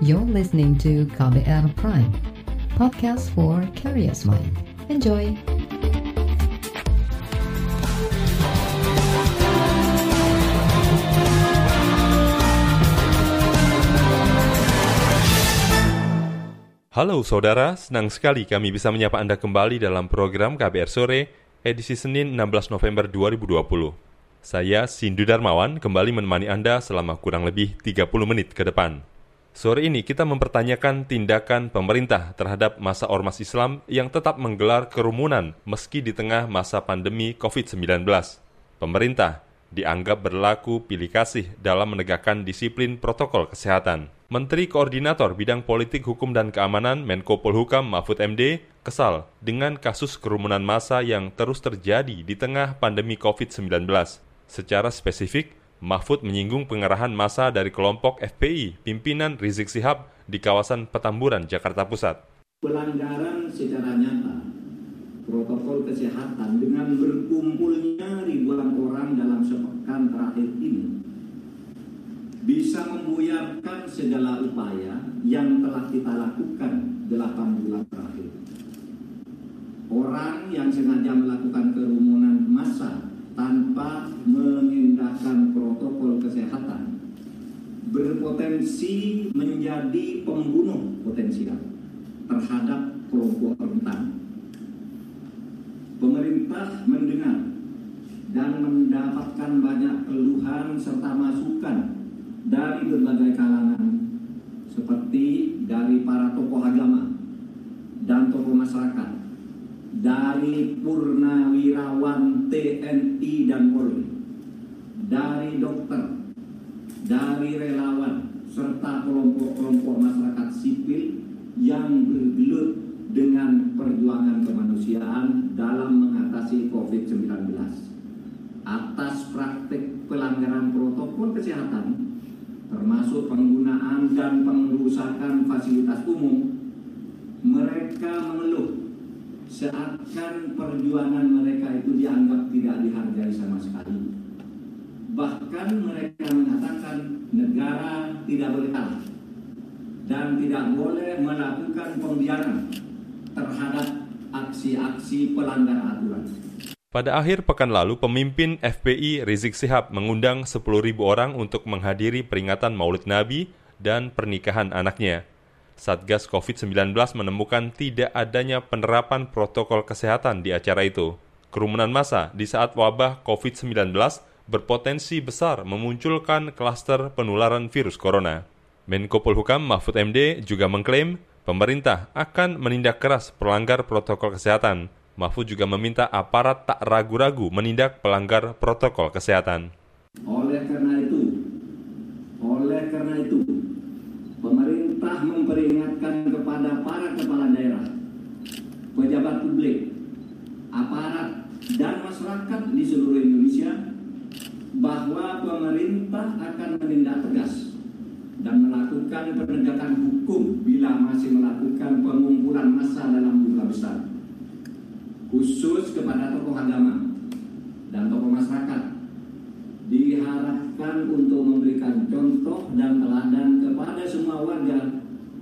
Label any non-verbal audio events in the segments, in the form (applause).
You're listening to KBR Prime, podcast for curious mind. Enjoy! Halo saudara, senang sekali kami bisa menyapa Anda kembali dalam program KBR Sore, edisi Senin 16 November 2020. Saya Sindu Darmawan kembali menemani Anda selama kurang lebih 30 menit ke depan. Sore ini kita mempertanyakan tindakan pemerintah terhadap masa ormas Islam yang tetap menggelar kerumunan meski di tengah masa pandemi COVID-19. Pemerintah dianggap berlaku pilih kasih dalam menegakkan disiplin protokol kesehatan. Menteri Koordinator Bidang Politik Hukum dan Keamanan Menko Polhukam Mahfud MD kesal dengan kasus kerumunan massa yang terus terjadi di tengah pandemi COVID-19. Secara spesifik, Mahfud menyinggung pengerahan massa dari kelompok FPI pimpinan Rizik Sihab di kawasan Petamburan, Jakarta Pusat. Pelanggaran secara nyata protokol kesehatan dengan berkumpulnya ribuan orang dalam sepekan terakhir ini bisa membuyarkan segala upaya yang telah kita lakukan 8 bulan terakhir. Orang yang sengaja melakukan kerumunan massa tanpa mengindahkan protokol kesehatan berpotensi menjadi pembunuh potensial terhadap kelompok rentan. Pemerintah mendengar dan mendapatkan banyak keluhan serta masukan dari berbagai kalangan seperti dari para tokoh agama dan tokoh masyarakat dari purnawirawan TNI dan Polri dari dokter dari relawan serta kelompok-kelompok masyarakat sipil yang bergelut dengan perjuangan kemanusiaan dalam mengatasi COVID-19 atas praktik pelanggaran protokol kesehatan termasuk penggunaan dan pengerusakan fasilitas umum, mereka mengeluh seakan perjuangan mereka itu dianggap tidak dihargai sama sekali. Bahkan mereka mengatakan negara tidak boleh kalah dan tidak boleh melakukan pembiaran terhadap aksi-aksi pelanggar aturan. Pada akhir pekan lalu, pemimpin FPI Rizik Sihab mengundang 10.000 orang untuk menghadiri peringatan Maulid Nabi dan pernikahan anaknya. Satgas COVID-19 menemukan tidak adanya penerapan protokol kesehatan di acara itu. Kerumunan massa di saat wabah COVID-19 berpotensi besar memunculkan klaster penularan virus corona. Menko Polhukam Mahfud MD juga mengklaim pemerintah akan menindak keras pelanggar protokol kesehatan Mahfud juga meminta aparat tak ragu-ragu menindak pelanggar protokol kesehatan. Oleh karena itu, oleh karena itu, pemerintah memperingatkan kepada para kepala daerah, pejabat publik, aparat, dan masyarakat di seluruh Indonesia bahwa pemerintah akan menindak tegas dan melakukan penegakan hukum bila masih melakukan pengumpulan massa dalam jumlah besar khusus kepada tokoh agama dan tokoh masyarakat diharapkan untuk memberikan contoh dan teladan kepada semua warga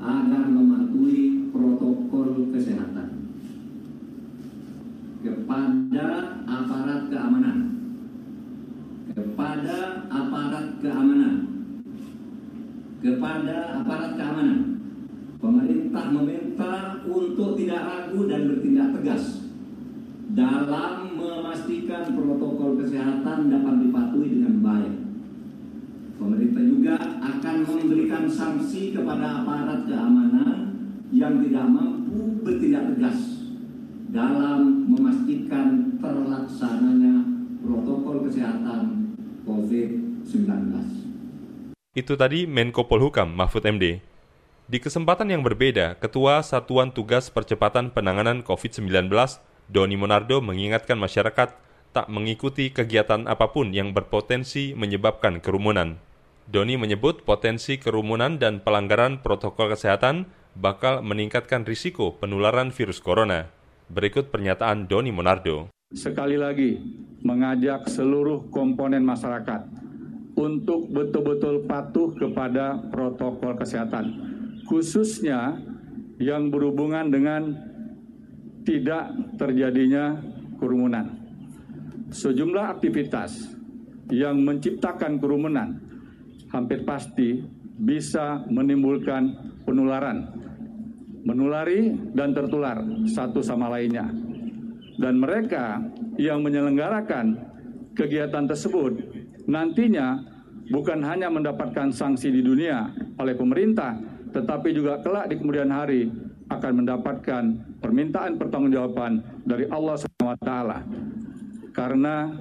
agar mematuhi protokol kesehatan. Kepada aparat keamanan. Kepada aparat keamanan. Kepada aparat keamanan. Pemerintah meminta untuk tidak ragu dan bertindak tegas dalam memastikan protokol kesehatan dapat dipatuhi dengan baik. Pemerintah juga akan memberikan sanksi kepada aparat keamanan yang tidak mampu bertindak tegas dalam memastikan terlaksananya protokol kesehatan COVID-19. Itu tadi Menko Polhukam Mahfud MD. Di kesempatan yang berbeda, Ketua Satuan Tugas Percepatan Penanganan COVID-19 Doni Monardo mengingatkan masyarakat tak mengikuti kegiatan apa pun yang berpotensi menyebabkan kerumunan. Doni menyebut potensi kerumunan dan pelanggaran protokol kesehatan bakal meningkatkan risiko penularan virus corona. Berikut pernyataan Doni Monardo. Sekali lagi, mengajak seluruh komponen masyarakat untuk betul-betul patuh kepada protokol kesehatan khususnya yang berhubungan dengan tidak terjadinya kerumunan. Sejumlah aktivitas yang menciptakan kerumunan hampir pasti bisa menimbulkan penularan, menulari dan tertular satu sama lainnya. Dan mereka yang menyelenggarakan kegiatan tersebut nantinya bukan hanya mendapatkan sanksi di dunia oleh pemerintah, tetapi juga kelak di kemudian hari akan mendapatkan permintaan pertanggungjawaban dari Allah SWT. Karena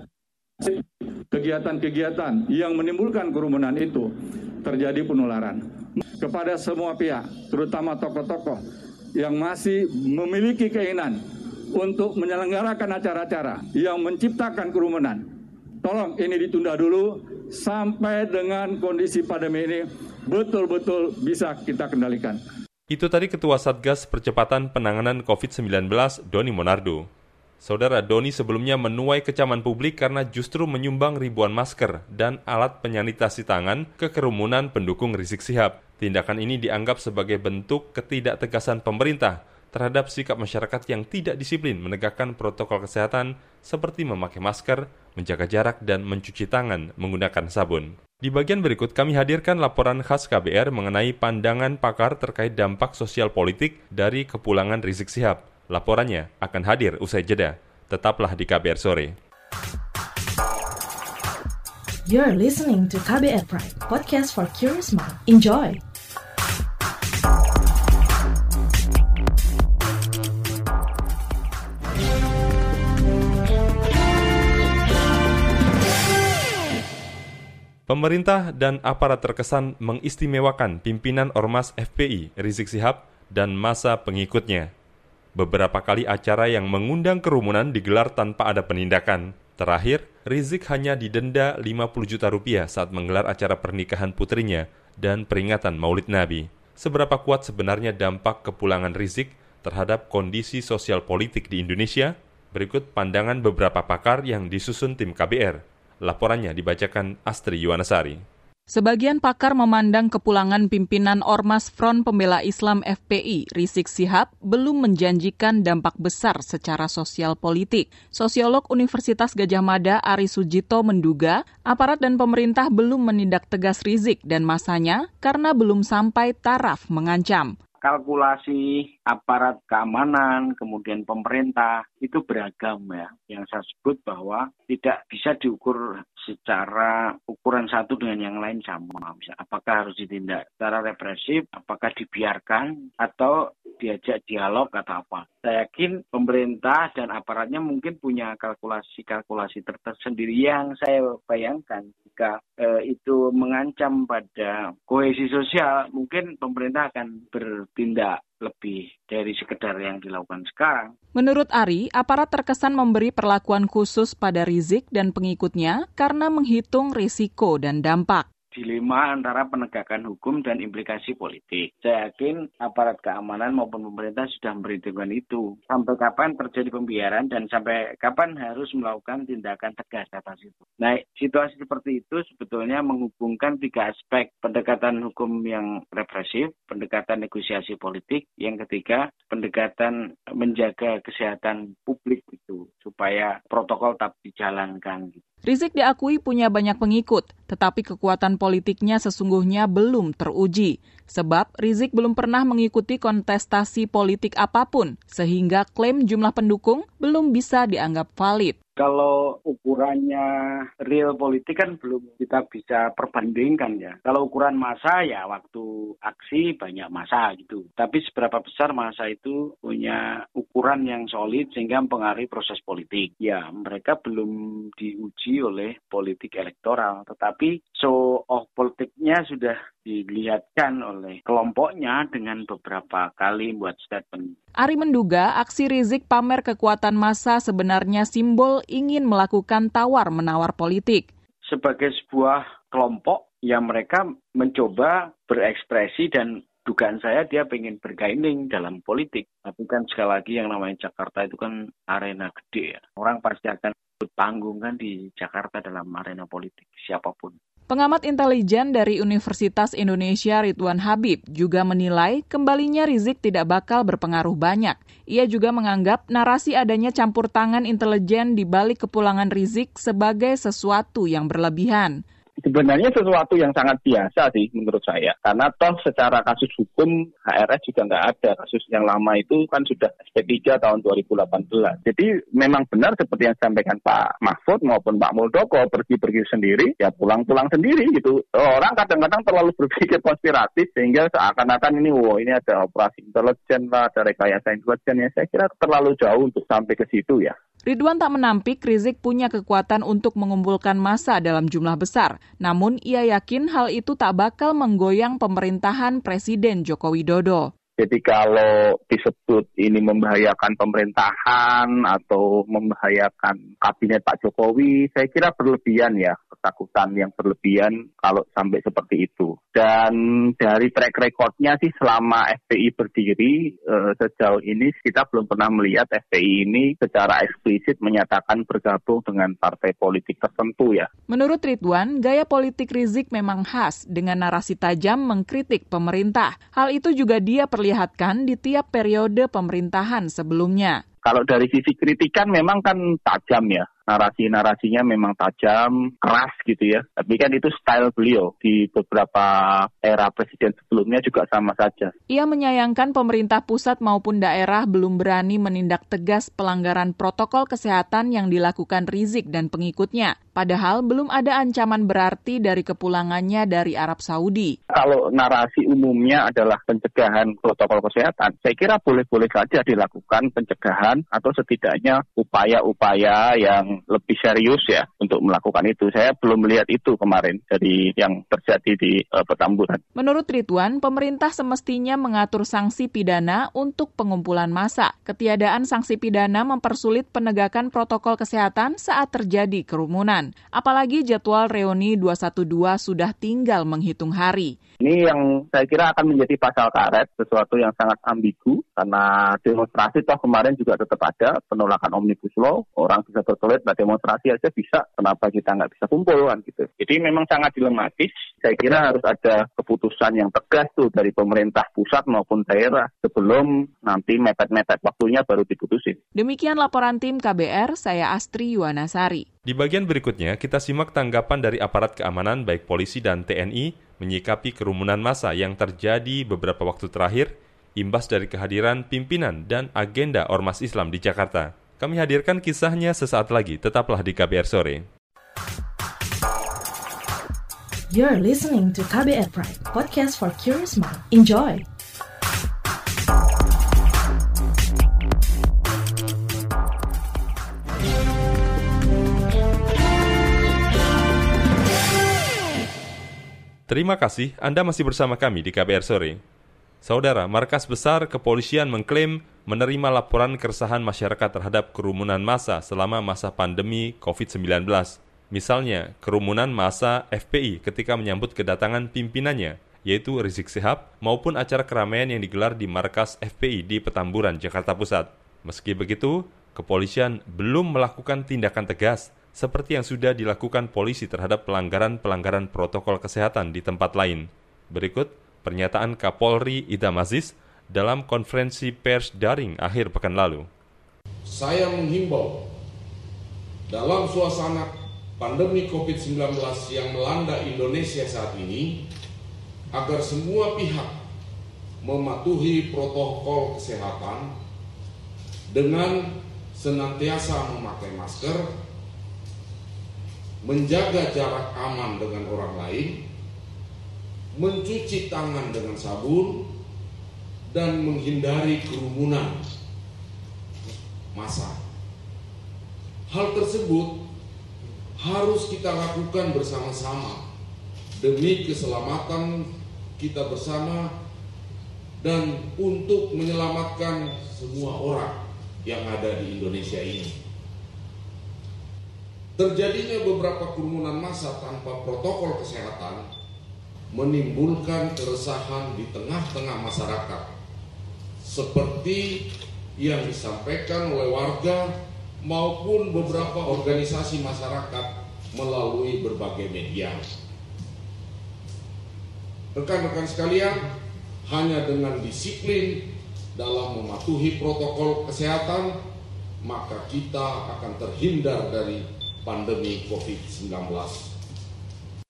kegiatan-kegiatan yang menimbulkan kerumunan itu terjadi penularan. Kepada semua pihak, terutama tokoh-tokoh yang masih memiliki keinginan untuk menyelenggarakan acara-acara yang menciptakan kerumunan. Tolong ini ditunda dulu sampai dengan kondisi pandemi ini betul-betul bisa kita kendalikan. Itu tadi Ketua Satgas Percepatan Penanganan COVID-19, Doni Monardo. Saudara Doni sebelumnya menuai kecaman publik karena justru menyumbang ribuan masker dan alat penyanitasi tangan ke kerumunan pendukung Rizik Sihab. Tindakan ini dianggap sebagai bentuk ketidaktegasan pemerintah terhadap sikap masyarakat yang tidak disiplin menegakkan protokol kesehatan seperti memakai masker, menjaga jarak, dan mencuci tangan menggunakan sabun. Di bagian berikut kami hadirkan laporan khas KBR mengenai pandangan pakar terkait dampak sosial politik dari kepulangan Rizik Sihab. Laporannya akan hadir usai jeda. Tetaplah di KBR sore. You're listening to KBR Pride, podcast for curious mind. Enjoy. Pemerintah dan aparat terkesan mengistimewakan pimpinan Ormas FPI Rizik Sihab dan masa pengikutnya. Beberapa kali acara yang mengundang kerumunan digelar tanpa ada penindakan. Terakhir, Rizik hanya didenda 50 juta rupiah saat menggelar acara pernikahan putrinya dan peringatan Maulid Nabi. Seberapa kuat sebenarnya dampak kepulangan Rizik terhadap kondisi sosial politik di Indonesia? Berikut pandangan beberapa pakar yang disusun tim KBR. Laporannya dibacakan Astri Yuwanasari. Sebagian pakar memandang kepulangan pimpinan Ormas Front Pembela Islam FPI, Rizik Sihab, belum menjanjikan dampak besar secara sosial politik. Sosiolog Universitas Gajah Mada Ari Sujito menduga aparat dan pemerintah belum menindak tegas Rizik dan masanya karena belum sampai taraf mengancam kalkulasi aparat keamanan, kemudian pemerintah itu beragam ya. Yang saya sebut bahwa tidak bisa diukur secara ukuran satu dengan yang lain sama. Apakah harus ditindak secara represif, apakah dibiarkan, atau diajak dialog atau apa. Saya yakin pemerintah dan aparatnya mungkin punya kalkulasi-kalkulasi tersendiri yang saya bayangkan jika eh, itu mengancam pada kohesi sosial, mungkin pemerintah akan bertindak lebih dari sekedar yang dilakukan sekarang. Menurut Ari, aparat terkesan memberi perlakuan khusus pada Rizik dan pengikutnya karena menghitung risiko dan dampak dilema antara penegakan hukum dan implikasi politik. Saya yakin aparat keamanan maupun pemerintah sudah memperhitungkan itu. Sampai kapan terjadi pembiaran dan sampai kapan harus melakukan tindakan tegas atas itu. Nah, situasi seperti itu sebetulnya menghubungkan tiga aspek pendekatan hukum yang represif, pendekatan negosiasi politik, yang ketiga pendekatan menjaga kesehatan publik itu supaya protokol tetap dijalankan. Gitu. Rizik diakui punya banyak pengikut, tetapi kekuatan politiknya sesungguhnya belum teruji. Sebab Rizik belum pernah mengikuti kontestasi politik apa pun, sehingga klaim jumlah pendukung belum bisa dianggap valid kalau ukurannya real politik kan belum kita bisa perbandingkan ya. Kalau ukuran masa ya waktu aksi banyak masa gitu. Tapi seberapa besar masa itu punya ukuran yang solid sehingga mempengaruhi proses politik. Ya mereka belum diuji oleh politik elektoral. Tetapi so of politiknya sudah dilihatkan oleh kelompoknya dengan beberapa kali buat statement. Ari menduga aksi Rizik pamer kekuatan massa sebenarnya simbol ingin melakukan tawar-menawar politik. Sebagai sebuah kelompok yang mereka mencoba berekspresi dan dugaan saya dia pengen bergaining dalam politik. Tapi kan sekali lagi yang namanya Jakarta itu kan arena gede ya. Orang pasti akan panggung kan di Jakarta dalam arena politik siapa pun. Pengamat intelijen dari Universitas Indonesia Ridwan Habib juga menilai kembalinya Rizik tidak bakal berpengaruh banyak. Ia juga menganggap narasi adanya campur tangan intelijen di balik kepulangan Rizik sebagai sesuatu yang berlebihan sebenarnya sesuatu yang sangat biasa sih menurut saya. Karena toh secara kasus hukum HRS juga nggak ada. Kasus yang lama itu kan sudah SP3 tahun 2018. Jadi memang benar seperti yang disampaikan Pak Mahfud maupun Pak Muldoko pergi-pergi sendiri, ya pulang-pulang sendiri gitu. Orang kadang-kadang terlalu berpikir konspiratif sehingga seakan-akan ini, wow ini ada operasi intelijen lah, ada rekayasa intelijen ya. Saya kira terlalu jauh untuk sampai ke situ ya. Ridwan tak menampik Rizik punya kekuatan untuk mengumpulkan massa dalam jumlah besar. Namun ia yakin hal itu tak bakal menggoyang pemerintahan Presiden Joko Widodo. Jadi kalau disebut ini membahayakan pemerintahan atau membahayakan kabinet Pak Jokowi, saya kira berlebihan ya ketakutan yang berlebihan kalau sampai seperti itu. Dan dari track recordnya sih selama FPI berdiri eh, sejauh ini kita belum pernah melihat FPI ini secara eksplisit menyatakan bergabung dengan partai politik tertentu ya. Menurut Ridwan, gaya politik Rizik memang khas dengan narasi tajam mengkritik pemerintah. Hal itu juga dia perlihatkan di tiap periode pemerintahan sebelumnya. Kalau dari sisi kritikan memang kan tajam ya narasi-narasinya memang tajam, keras gitu ya. Tapi kan itu style beliau di beberapa era presiden sebelumnya juga sama saja. Ia menyayangkan pemerintah pusat maupun daerah belum berani menindak tegas pelanggaran protokol kesehatan yang dilakukan Rizik dan pengikutnya. Padahal belum ada ancaman berarti dari kepulangannya dari Arab Saudi. Kalau narasi umumnya adalah pencegahan protokol kesehatan, saya kira boleh-boleh saja dilakukan pencegahan atau setidaknya upaya-upaya yang lebih serius ya untuk melakukan itu. Saya belum melihat itu kemarin dari yang terjadi di uh, Petamburan. Menurut Ridwan, pemerintah semestinya mengatur sanksi pidana untuk pengumpulan massa. Ketiadaan sanksi pidana mempersulit penegakan protokol kesehatan saat terjadi kerumunan. Apalagi jadwal reuni 212 sudah tinggal menghitung hari. Ini yang saya kira akan menjadi pasal karet, sesuatu yang sangat ambigu, karena demonstrasi toh kemarin juga tetap ada penolakan Omnibus Law, orang bisa berkelit, nah demonstrasi aja bisa, kenapa kita nggak bisa kumpul kan gitu. Jadi memang sangat dilematis, saya kira harus ada keputusan yang tegas tuh dari pemerintah pusat maupun daerah sebelum nanti mepet-mepet waktunya baru diputusin. Demikian laporan tim KBR, saya Astri Yuwanasari. Di bagian berikutnya, kita simak tanggapan dari aparat keamanan baik polisi dan TNI menyikapi kerumunan massa yang terjadi beberapa waktu terakhir imbas dari kehadiran pimpinan dan agenda Ormas Islam di Jakarta. Kami hadirkan kisahnya sesaat lagi, tetaplah di KBR Sore. You're listening to KBR Pride, podcast for curious mind. Enjoy! Terima kasih Anda masih bersama kami di KBR Sore. Saudara, Markas Besar Kepolisian mengklaim menerima laporan keresahan masyarakat terhadap kerumunan massa selama masa pandemi COVID-19. Misalnya, kerumunan massa FPI ketika menyambut kedatangan pimpinannya, yaitu Rizik Sihab, maupun acara keramaian yang digelar di markas FPI di Petamburan, Jakarta Pusat. Meski begitu, kepolisian belum melakukan tindakan tegas seperti yang sudah dilakukan polisi terhadap pelanggaran-pelanggaran protokol kesehatan di tempat lain. Berikut pernyataan Kapolri Idam Aziz dalam konferensi pers daring akhir pekan lalu. Saya menghimbau dalam suasana pandemi COVID-19 yang melanda Indonesia saat ini agar semua pihak mematuhi protokol kesehatan dengan senantiasa memakai masker, menjaga jarak aman dengan orang lain, mencuci tangan dengan sabun, dan menghindari kerumunan massa. Hal tersebut harus kita lakukan bersama-sama demi keselamatan kita bersama dan untuk menyelamatkan semua orang yang ada di Indonesia ini. Terjadinya beberapa kerumunan massa tanpa protokol kesehatan menimbulkan keresahan di tengah-tengah masyarakat seperti yang disampaikan oleh warga maupun beberapa organisasi masyarakat melalui berbagai media. Rekan-rekan sekalian, hanya dengan disiplin dalam mematuhi protokol kesehatan, maka kita akan terhindar dari pandemi COVID-19.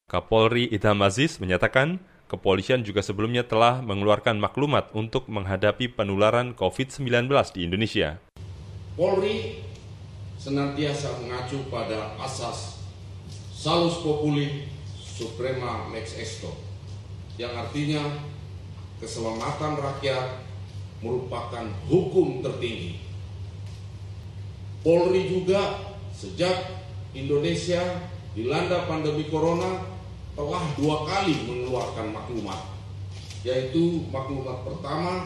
Kapolri Idham Aziz menyatakan, kepolisian juga sebelumnya telah mengeluarkan maklumat untuk menghadapi penularan COVID-19 di Indonesia. Polri senantiasa mengacu pada asas salus populi suprema lex esto yang artinya keselamatan rakyat merupakan hukum tertinggi. Polri juga sejak Indonesia dilanda pandemi corona telah dua kali mengeluarkan maklumat, yaitu maklumat pertama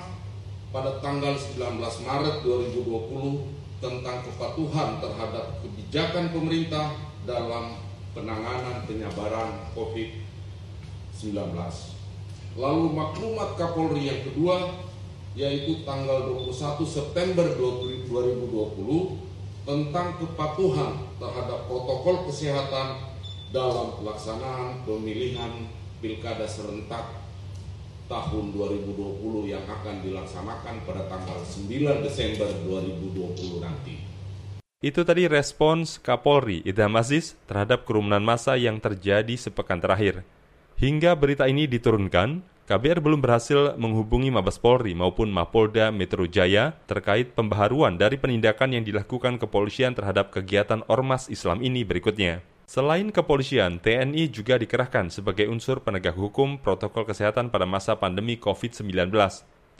pada tanggal 19 Maret 2020 tentang kepatuhan terhadap kebijakan pemerintah dalam penanganan penyebaran COVID-19. Lalu maklumat Kapolri yang kedua yaitu tanggal 21 September 2020 tentang kepatuhan terhadap protokol kesehatan dalam pelaksanaan pemilihan pilkada serentak tahun 2020 yang akan dilaksanakan pada tanggal 9 Desember 2020 nanti. Itu tadi respons Kapolri Idham Aziz terhadap kerumunan massa yang terjadi sepekan terakhir. Hingga berita ini diturunkan, KBR belum berhasil menghubungi Mabes Polri maupun Mapolda Metro Jaya terkait pembaharuan dari penindakan yang dilakukan kepolisian terhadap kegiatan Ormas Islam ini berikutnya. Selain kepolisian, TNI juga dikerahkan sebagai unsur penegak hukum protokol kesehatan pada masa pandemi COVID-19.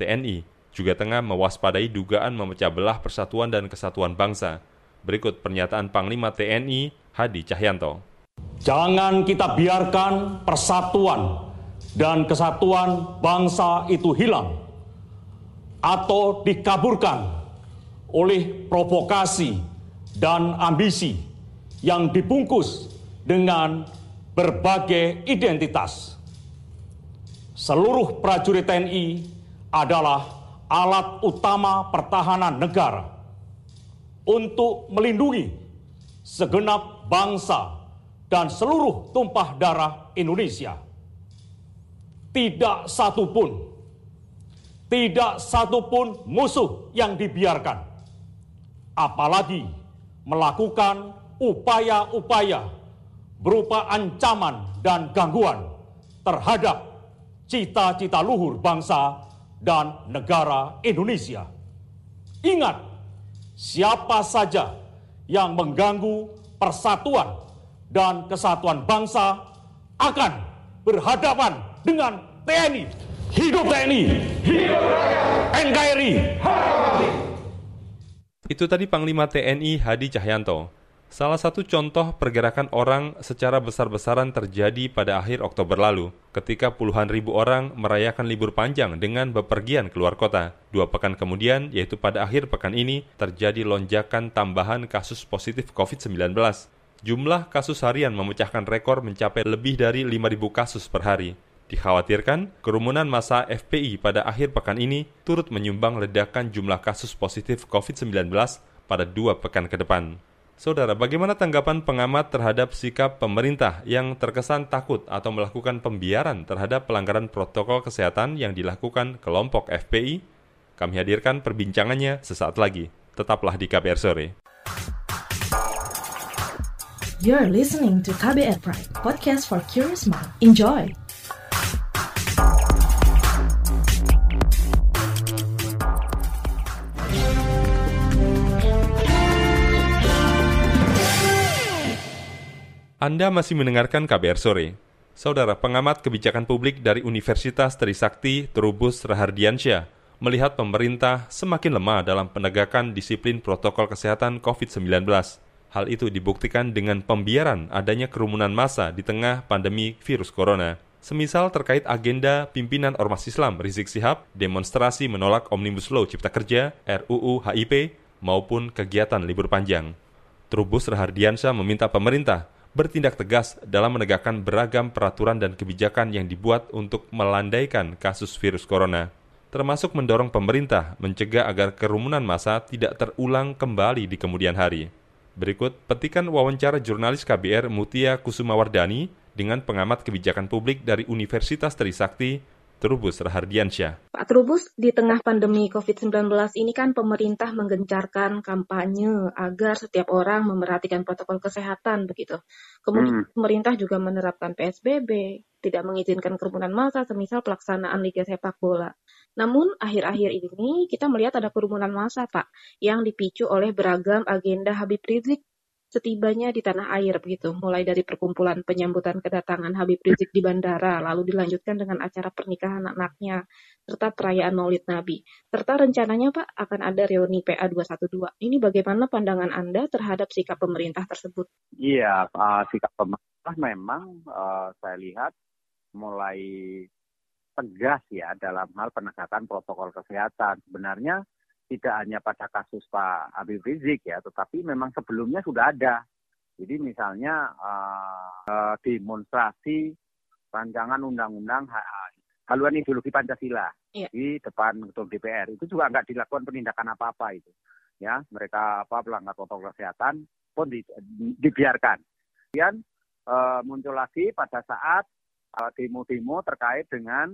TNI juga tengah mewaspadai dugaan memecah belah persatuan dan kesatuan bangsa. Berikut pernyataan Panglima TNI Hadi Cahyanto. Jangan kita biarkan persatuan dan kesatuan bangsa itu hilang atau dikaburkan oleh provokasi dan ambisi yang dibungkus dengan berbagai identitas. Seluruh prajurit TNI adalah alat utama pertahanan negara untuk melindungi segenap bangsa dan seluruh tumpah darah Indonesia. Tidak satupun, tidak satupun musuh yang dibiarkan, apalagi melakukan upaya-upaya berupa ancaman dan gangguan terhadap cita-cita luhur bangsa dan negara Indonesia. Ingat, siapa saja yang mengganggu persatuan dan kesatuan bangsa akan berhadapan dengan TNI. Hidup TNI! Hidup NKRI! Itu tadi Panglima TNI Hadi Cahyanto. Salah satu contoh pergerakan orang secara besar-besaran terjadi pada akhir Oktober lalu, ketika puluhan ribu orang merayakan libur panjang dengan bepergian keluar kota. Dua pekan kemudian, yaitu pada akhir pekan ini, terjadi lonjakan tambahan kasus positif COVID-19. Jumlah kasus harian memecahkan rekor mencapai lebih dari 5.000 kasus per hari. Dikhawatirkan, kerumunan masa FPI pada akhir pekan ini turut menyumbang ledakan jumlah kasus positif COVID-19 pada dua pekan ke depan. Saudara, bagaimana tanggapan pengamat terhadap sikap pemerintah yang terkesan takut atau melakukan pembiaran terhadap pelanggaran protokol kesehatan yang dilakukan kelompok FPI? Kami hadirkan perbincangannya sesaat lagi. Tetaplah di KBR Sore. You're listening to KBR Pride, podcast for curious mind. Enjoy! Anda masih mendengarkan KBR Sore. Saudara pengamat kebijakan publik dari Universitas Trisakti Trubus Rahardiansyah melihat pemerintah semakin lemah dalam penegakan disiplin protokol kesehatan COVID-19. Hal itu dibuktikan dengan pembiaran adanya kerumunan massa di tengah pandemi virus corona. Semisal terkait agenda pimpinan Ormas Islam Rizik Sihab, demonstrasi menolak Omnibus Law Cipta Kerja, RUU HIP, maupun kegiatan libur panjang. Trubus Rahardiansyah meminta pemerintah bertindak tegas dalam menegakkan beragam peraturan dan kebijakan yang dibuat untuk melandaikan kasus virus corona, termasuk mendorong pemerintah mencegah agar kerumunan massa tidak terulang kembali di kemudian hari. Berikut petikan wawancara jurnalis KBR Mutia Kusumawardani dengan pengamat kebijakan publik dari Universitas Trisakti, Trubus Rahardiansyah. Pak Trubus, di tengah pandemi COVID-19 ini kan pemerintah menggencarkan kampanye agar setiap orang memperhatikan protokol kesehatan begitu. Kemudian hmm. pemerintah juga menerapkan PSBB, tidak mengizinkan kerumunan massa semisal pelaksanaan Liga Sepak Bola. Namun akhir-akhir ini kita melihat ada kerumunan massa Pak yang dipicu oleh beragam agenda Habib Rizik setibanya di tanah air begitu, mulai dari perkumpulan penyambutan kedatangan Habib Rizik di bandara, lalu dilanjutkan dengan acara pernikahan anaknya, serta perayaan Maulid Nabi. Serta rencananya Pak akan ada reuni PA 212. Ini bagaimana pandangan Anda terhadap sikap pemerintah tersebut? Iya, uh, sikap pemerintah memang uh, saya lihat mulai tegas ya dalam hal penegakan protokol kesehatan. Sebenarnya tidak hanya pada kasus Pak Habib Rizik ya, tetapi memang sebelumnya sudah ada. Jadi misalnya uh, demonstrasi rancangan undang-undang haluan ideologi Pancasila yeah. di depan ketua DPR itu juga nggak dilakukan penindakan apa-apa itu. Ya, mereka apa pelanggar protokol kesehatan pun di, dibiarkan. Kemudian uh, muncul lagi pada saat demo-demo uh, terkait dengan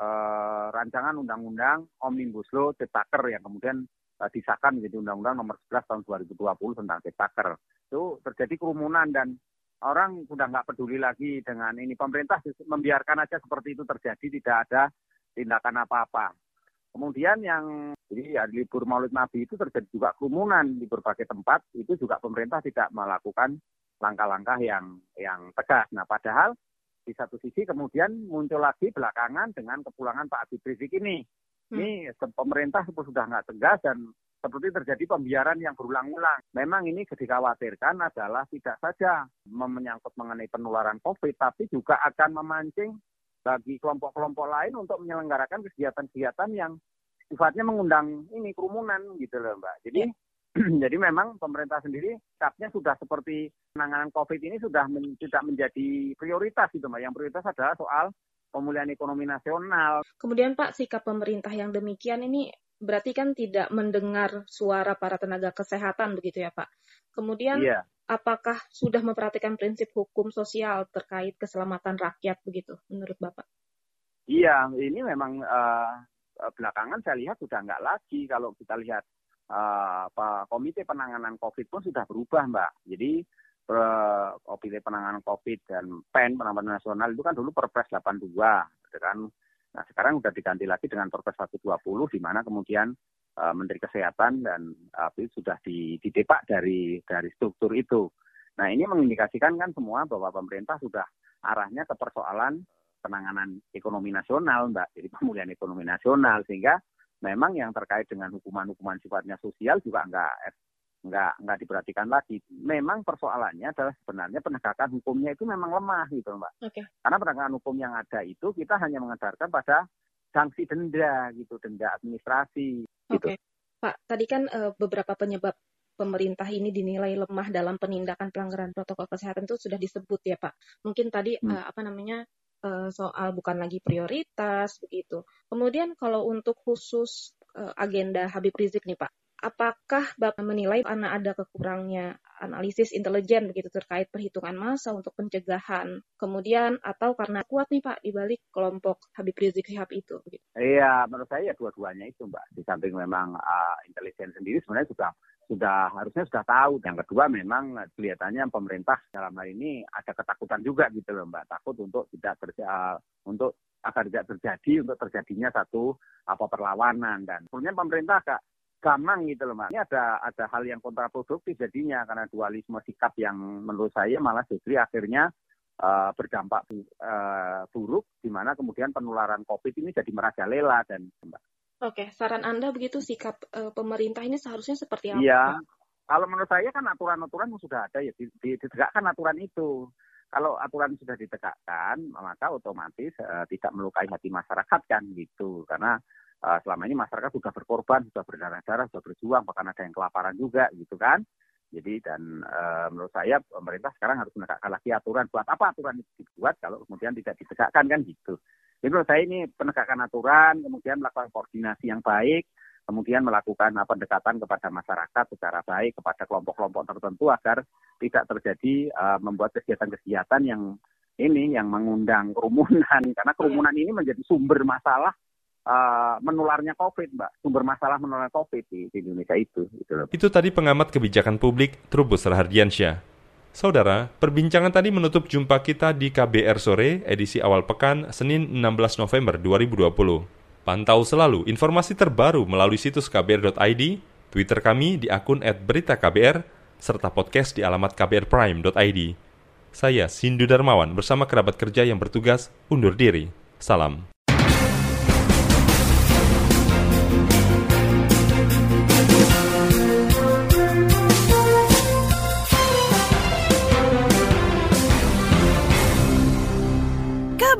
uh, rancangan undang-undang Omnibus Law Ciptaker yang kemudian uh, disahkan menjadi undang-undang nomor 11 tahun 2020 tentang Ciptaker. Itu terjadi kerumunan dan orang sudah nggak peduli lagi dengan ini. Pemerintah membiarkan aja seperti itu terjadi, tidak ada tindakan apa-apa. Kemudian yang jadi ya, libur Maulid Nabi itu terjadi juga kerumunan di berbagai tempat, itu juga pemerintah tidak melakukan langkah-langkah yang yang tegas. Nah, padahal di satu sisi kemudian muncul lagi belakangan dengan kepulangan Pak Habib Rizik ini. Hmm. Ini pemerintah sudah nggak tegas dan seperti terjadi pembiaran yang berulang-ulang. Memang ini dikhawatirkan adalah tidak saja menyangkut mengenai penularan COVID, tapi juga akan memancing bagi kelompok-kelompok lain untuk menyelenggarakan kegiatan-kegiatan yang sifatnya mengundang ini kerumunan gitu loh Mbak. Jadi ya. (clears throat) Jadi memang pemerintah sendiri sikapnya sudah seperti penanganan COVID ini sudah men, tidak menjadi prioritas gitu Mbak. Yang prioritas adalah soal pemulihan ekonomi nasional. Kemudian Pak, sikap pemerintah yang demikian ini berarti kan tidak mendengar suara para tenaga kesehatan begitu ya Pak. Kemudian iya. apakah sudah memperhatikan prinsip hukum sosial terkait keselamatan rakyat begitu menurut Bapak? Iya, ini memang uh, belakangan saya lihat sudah nggak lagi kalau kita lihat uh, komite penanganan COVID pun sudah berubah, Mbak. Jadi uh, komite penanganan COVID dan PEN penanganan nasional itu kan dulu Perpres 82, gitu kan. Nah sekarang sudah diganti lagi dengan Perpres 120, di mana kemudian uh, Menteri Kesehatan dan uh, sudah didepak dari dari struktur itu. Nah ini mengindikasikan kan semua bahwa pemerintah sudah arahnya ke persoalan penanganan ekonomi nasional, Mbak. Jadi pemulihan ekonomi nasional sehingga memang yang terkait dengan hukuman-hukuman sifatnya sosial juga enggak enggak enggak diperhatikan lagi. Memang persoalannya adalah sebenarnya penegakan hukumnya itu memang lemah gitu, Mbak. Okay. Karena penegakan hukum yang ada itu kita hanya mengedarkan pada sanksi denda gitu, denda administrasi. Gitu. Oke, okay. Pak. Tadi kan uh, beberapa penyebab pemerintah ini dinilai lemah dalam penindakan pelanggaran protokol kesehatan itu sudah disebut ya Pak. Mungkin tadi hmm. uh, apa namanya uh, soal bukan lagi prioritas begitu. Kemudian kalau untuk khusus uh, agenda Habib Rizik nih Pak, apakah Bapak menilai karena ada kekurangnya analisis intelijen begitu terkait perhitungan massa untuk pencegahan, kemudian atau karena kuat nih Pak di balik kelompok Habib Rizik Sihab itu? Iya, menurut saya ya dua-duanya itu Mbak. Di samping memang uh, intelijen sendiri sebenarnya sudah sudah harusnya sudah tahu. Yang kedua memang kelihatannya pemerintah dalam hal ini ada ketakutan juga gitu loh Mbak, takut untuk tidak terjadi untuk agar tidak terjadi untuk terjadinya satu apa perlawanan dan kemudian pemerintah agak gamang gitu loh Mbak. Ini ada ada hal yang kontraproduktif jadinya karena dualisme sikap yang menurut saya malah justru akhirnya uh, berdampak uh, buruk di mana kemudian penularan Covid ini jadi merajalela dan Mbak. Oke, saran Anda begitu sikap uh, pemerintah ini seharusnya seperti apa? Iya, kalau menurut saya kan aturan-aturan sudah ada ya ditegakkan aturan itu. Kalau aturan sudah ditegakkan, maka otomatis uh, tidak melukai hati masyarakat kan gitu. Karena uh, selama ini masyarakat sudah berkorban, sudah berdarah-darah, sudah berjuang, bahkan ada yang kelaparan juga gitu kan. Jadi dan uh, menurut saya pemerintah sekarang harus menegakkan lagi aturan. Buat apa aturan itu dibuat kalau kemudian tidak ditegakkan kan gitu. Jadi menurut saya ini penegakan aturan, kemudian melakukan koordinasi yang baik, kemudian melakukan pendekatan kepada masyarakat secara baik, kepada kelompok-kelompok tertentu agar tidak terjadi uh, membuat kegiatan-kegiatan yang ini yang mengundang kerumunan (laughs) karena kerumunan ini menjadi sumber masalah uh, menularnya COVID, Mbak. Sumber masalah menularnya COVID di, di Indonesia itu. Gitu. Itu tadi pengamat kebijakan publik Trubus Rahardiansyah. Saudara, perbincangan tadi menutup jumpa kita di KBR Sore edisi awal pekan Senin 16 November 2020. Pantau selalu informasi terbaru melalui situs kbr.id, Twitter kami di akun @beritaKBR, serta podcast di alamat kbrprime.id. Saya Sindu Darmawan bersama kerabat kerja yang bertugas undur diri. Salam.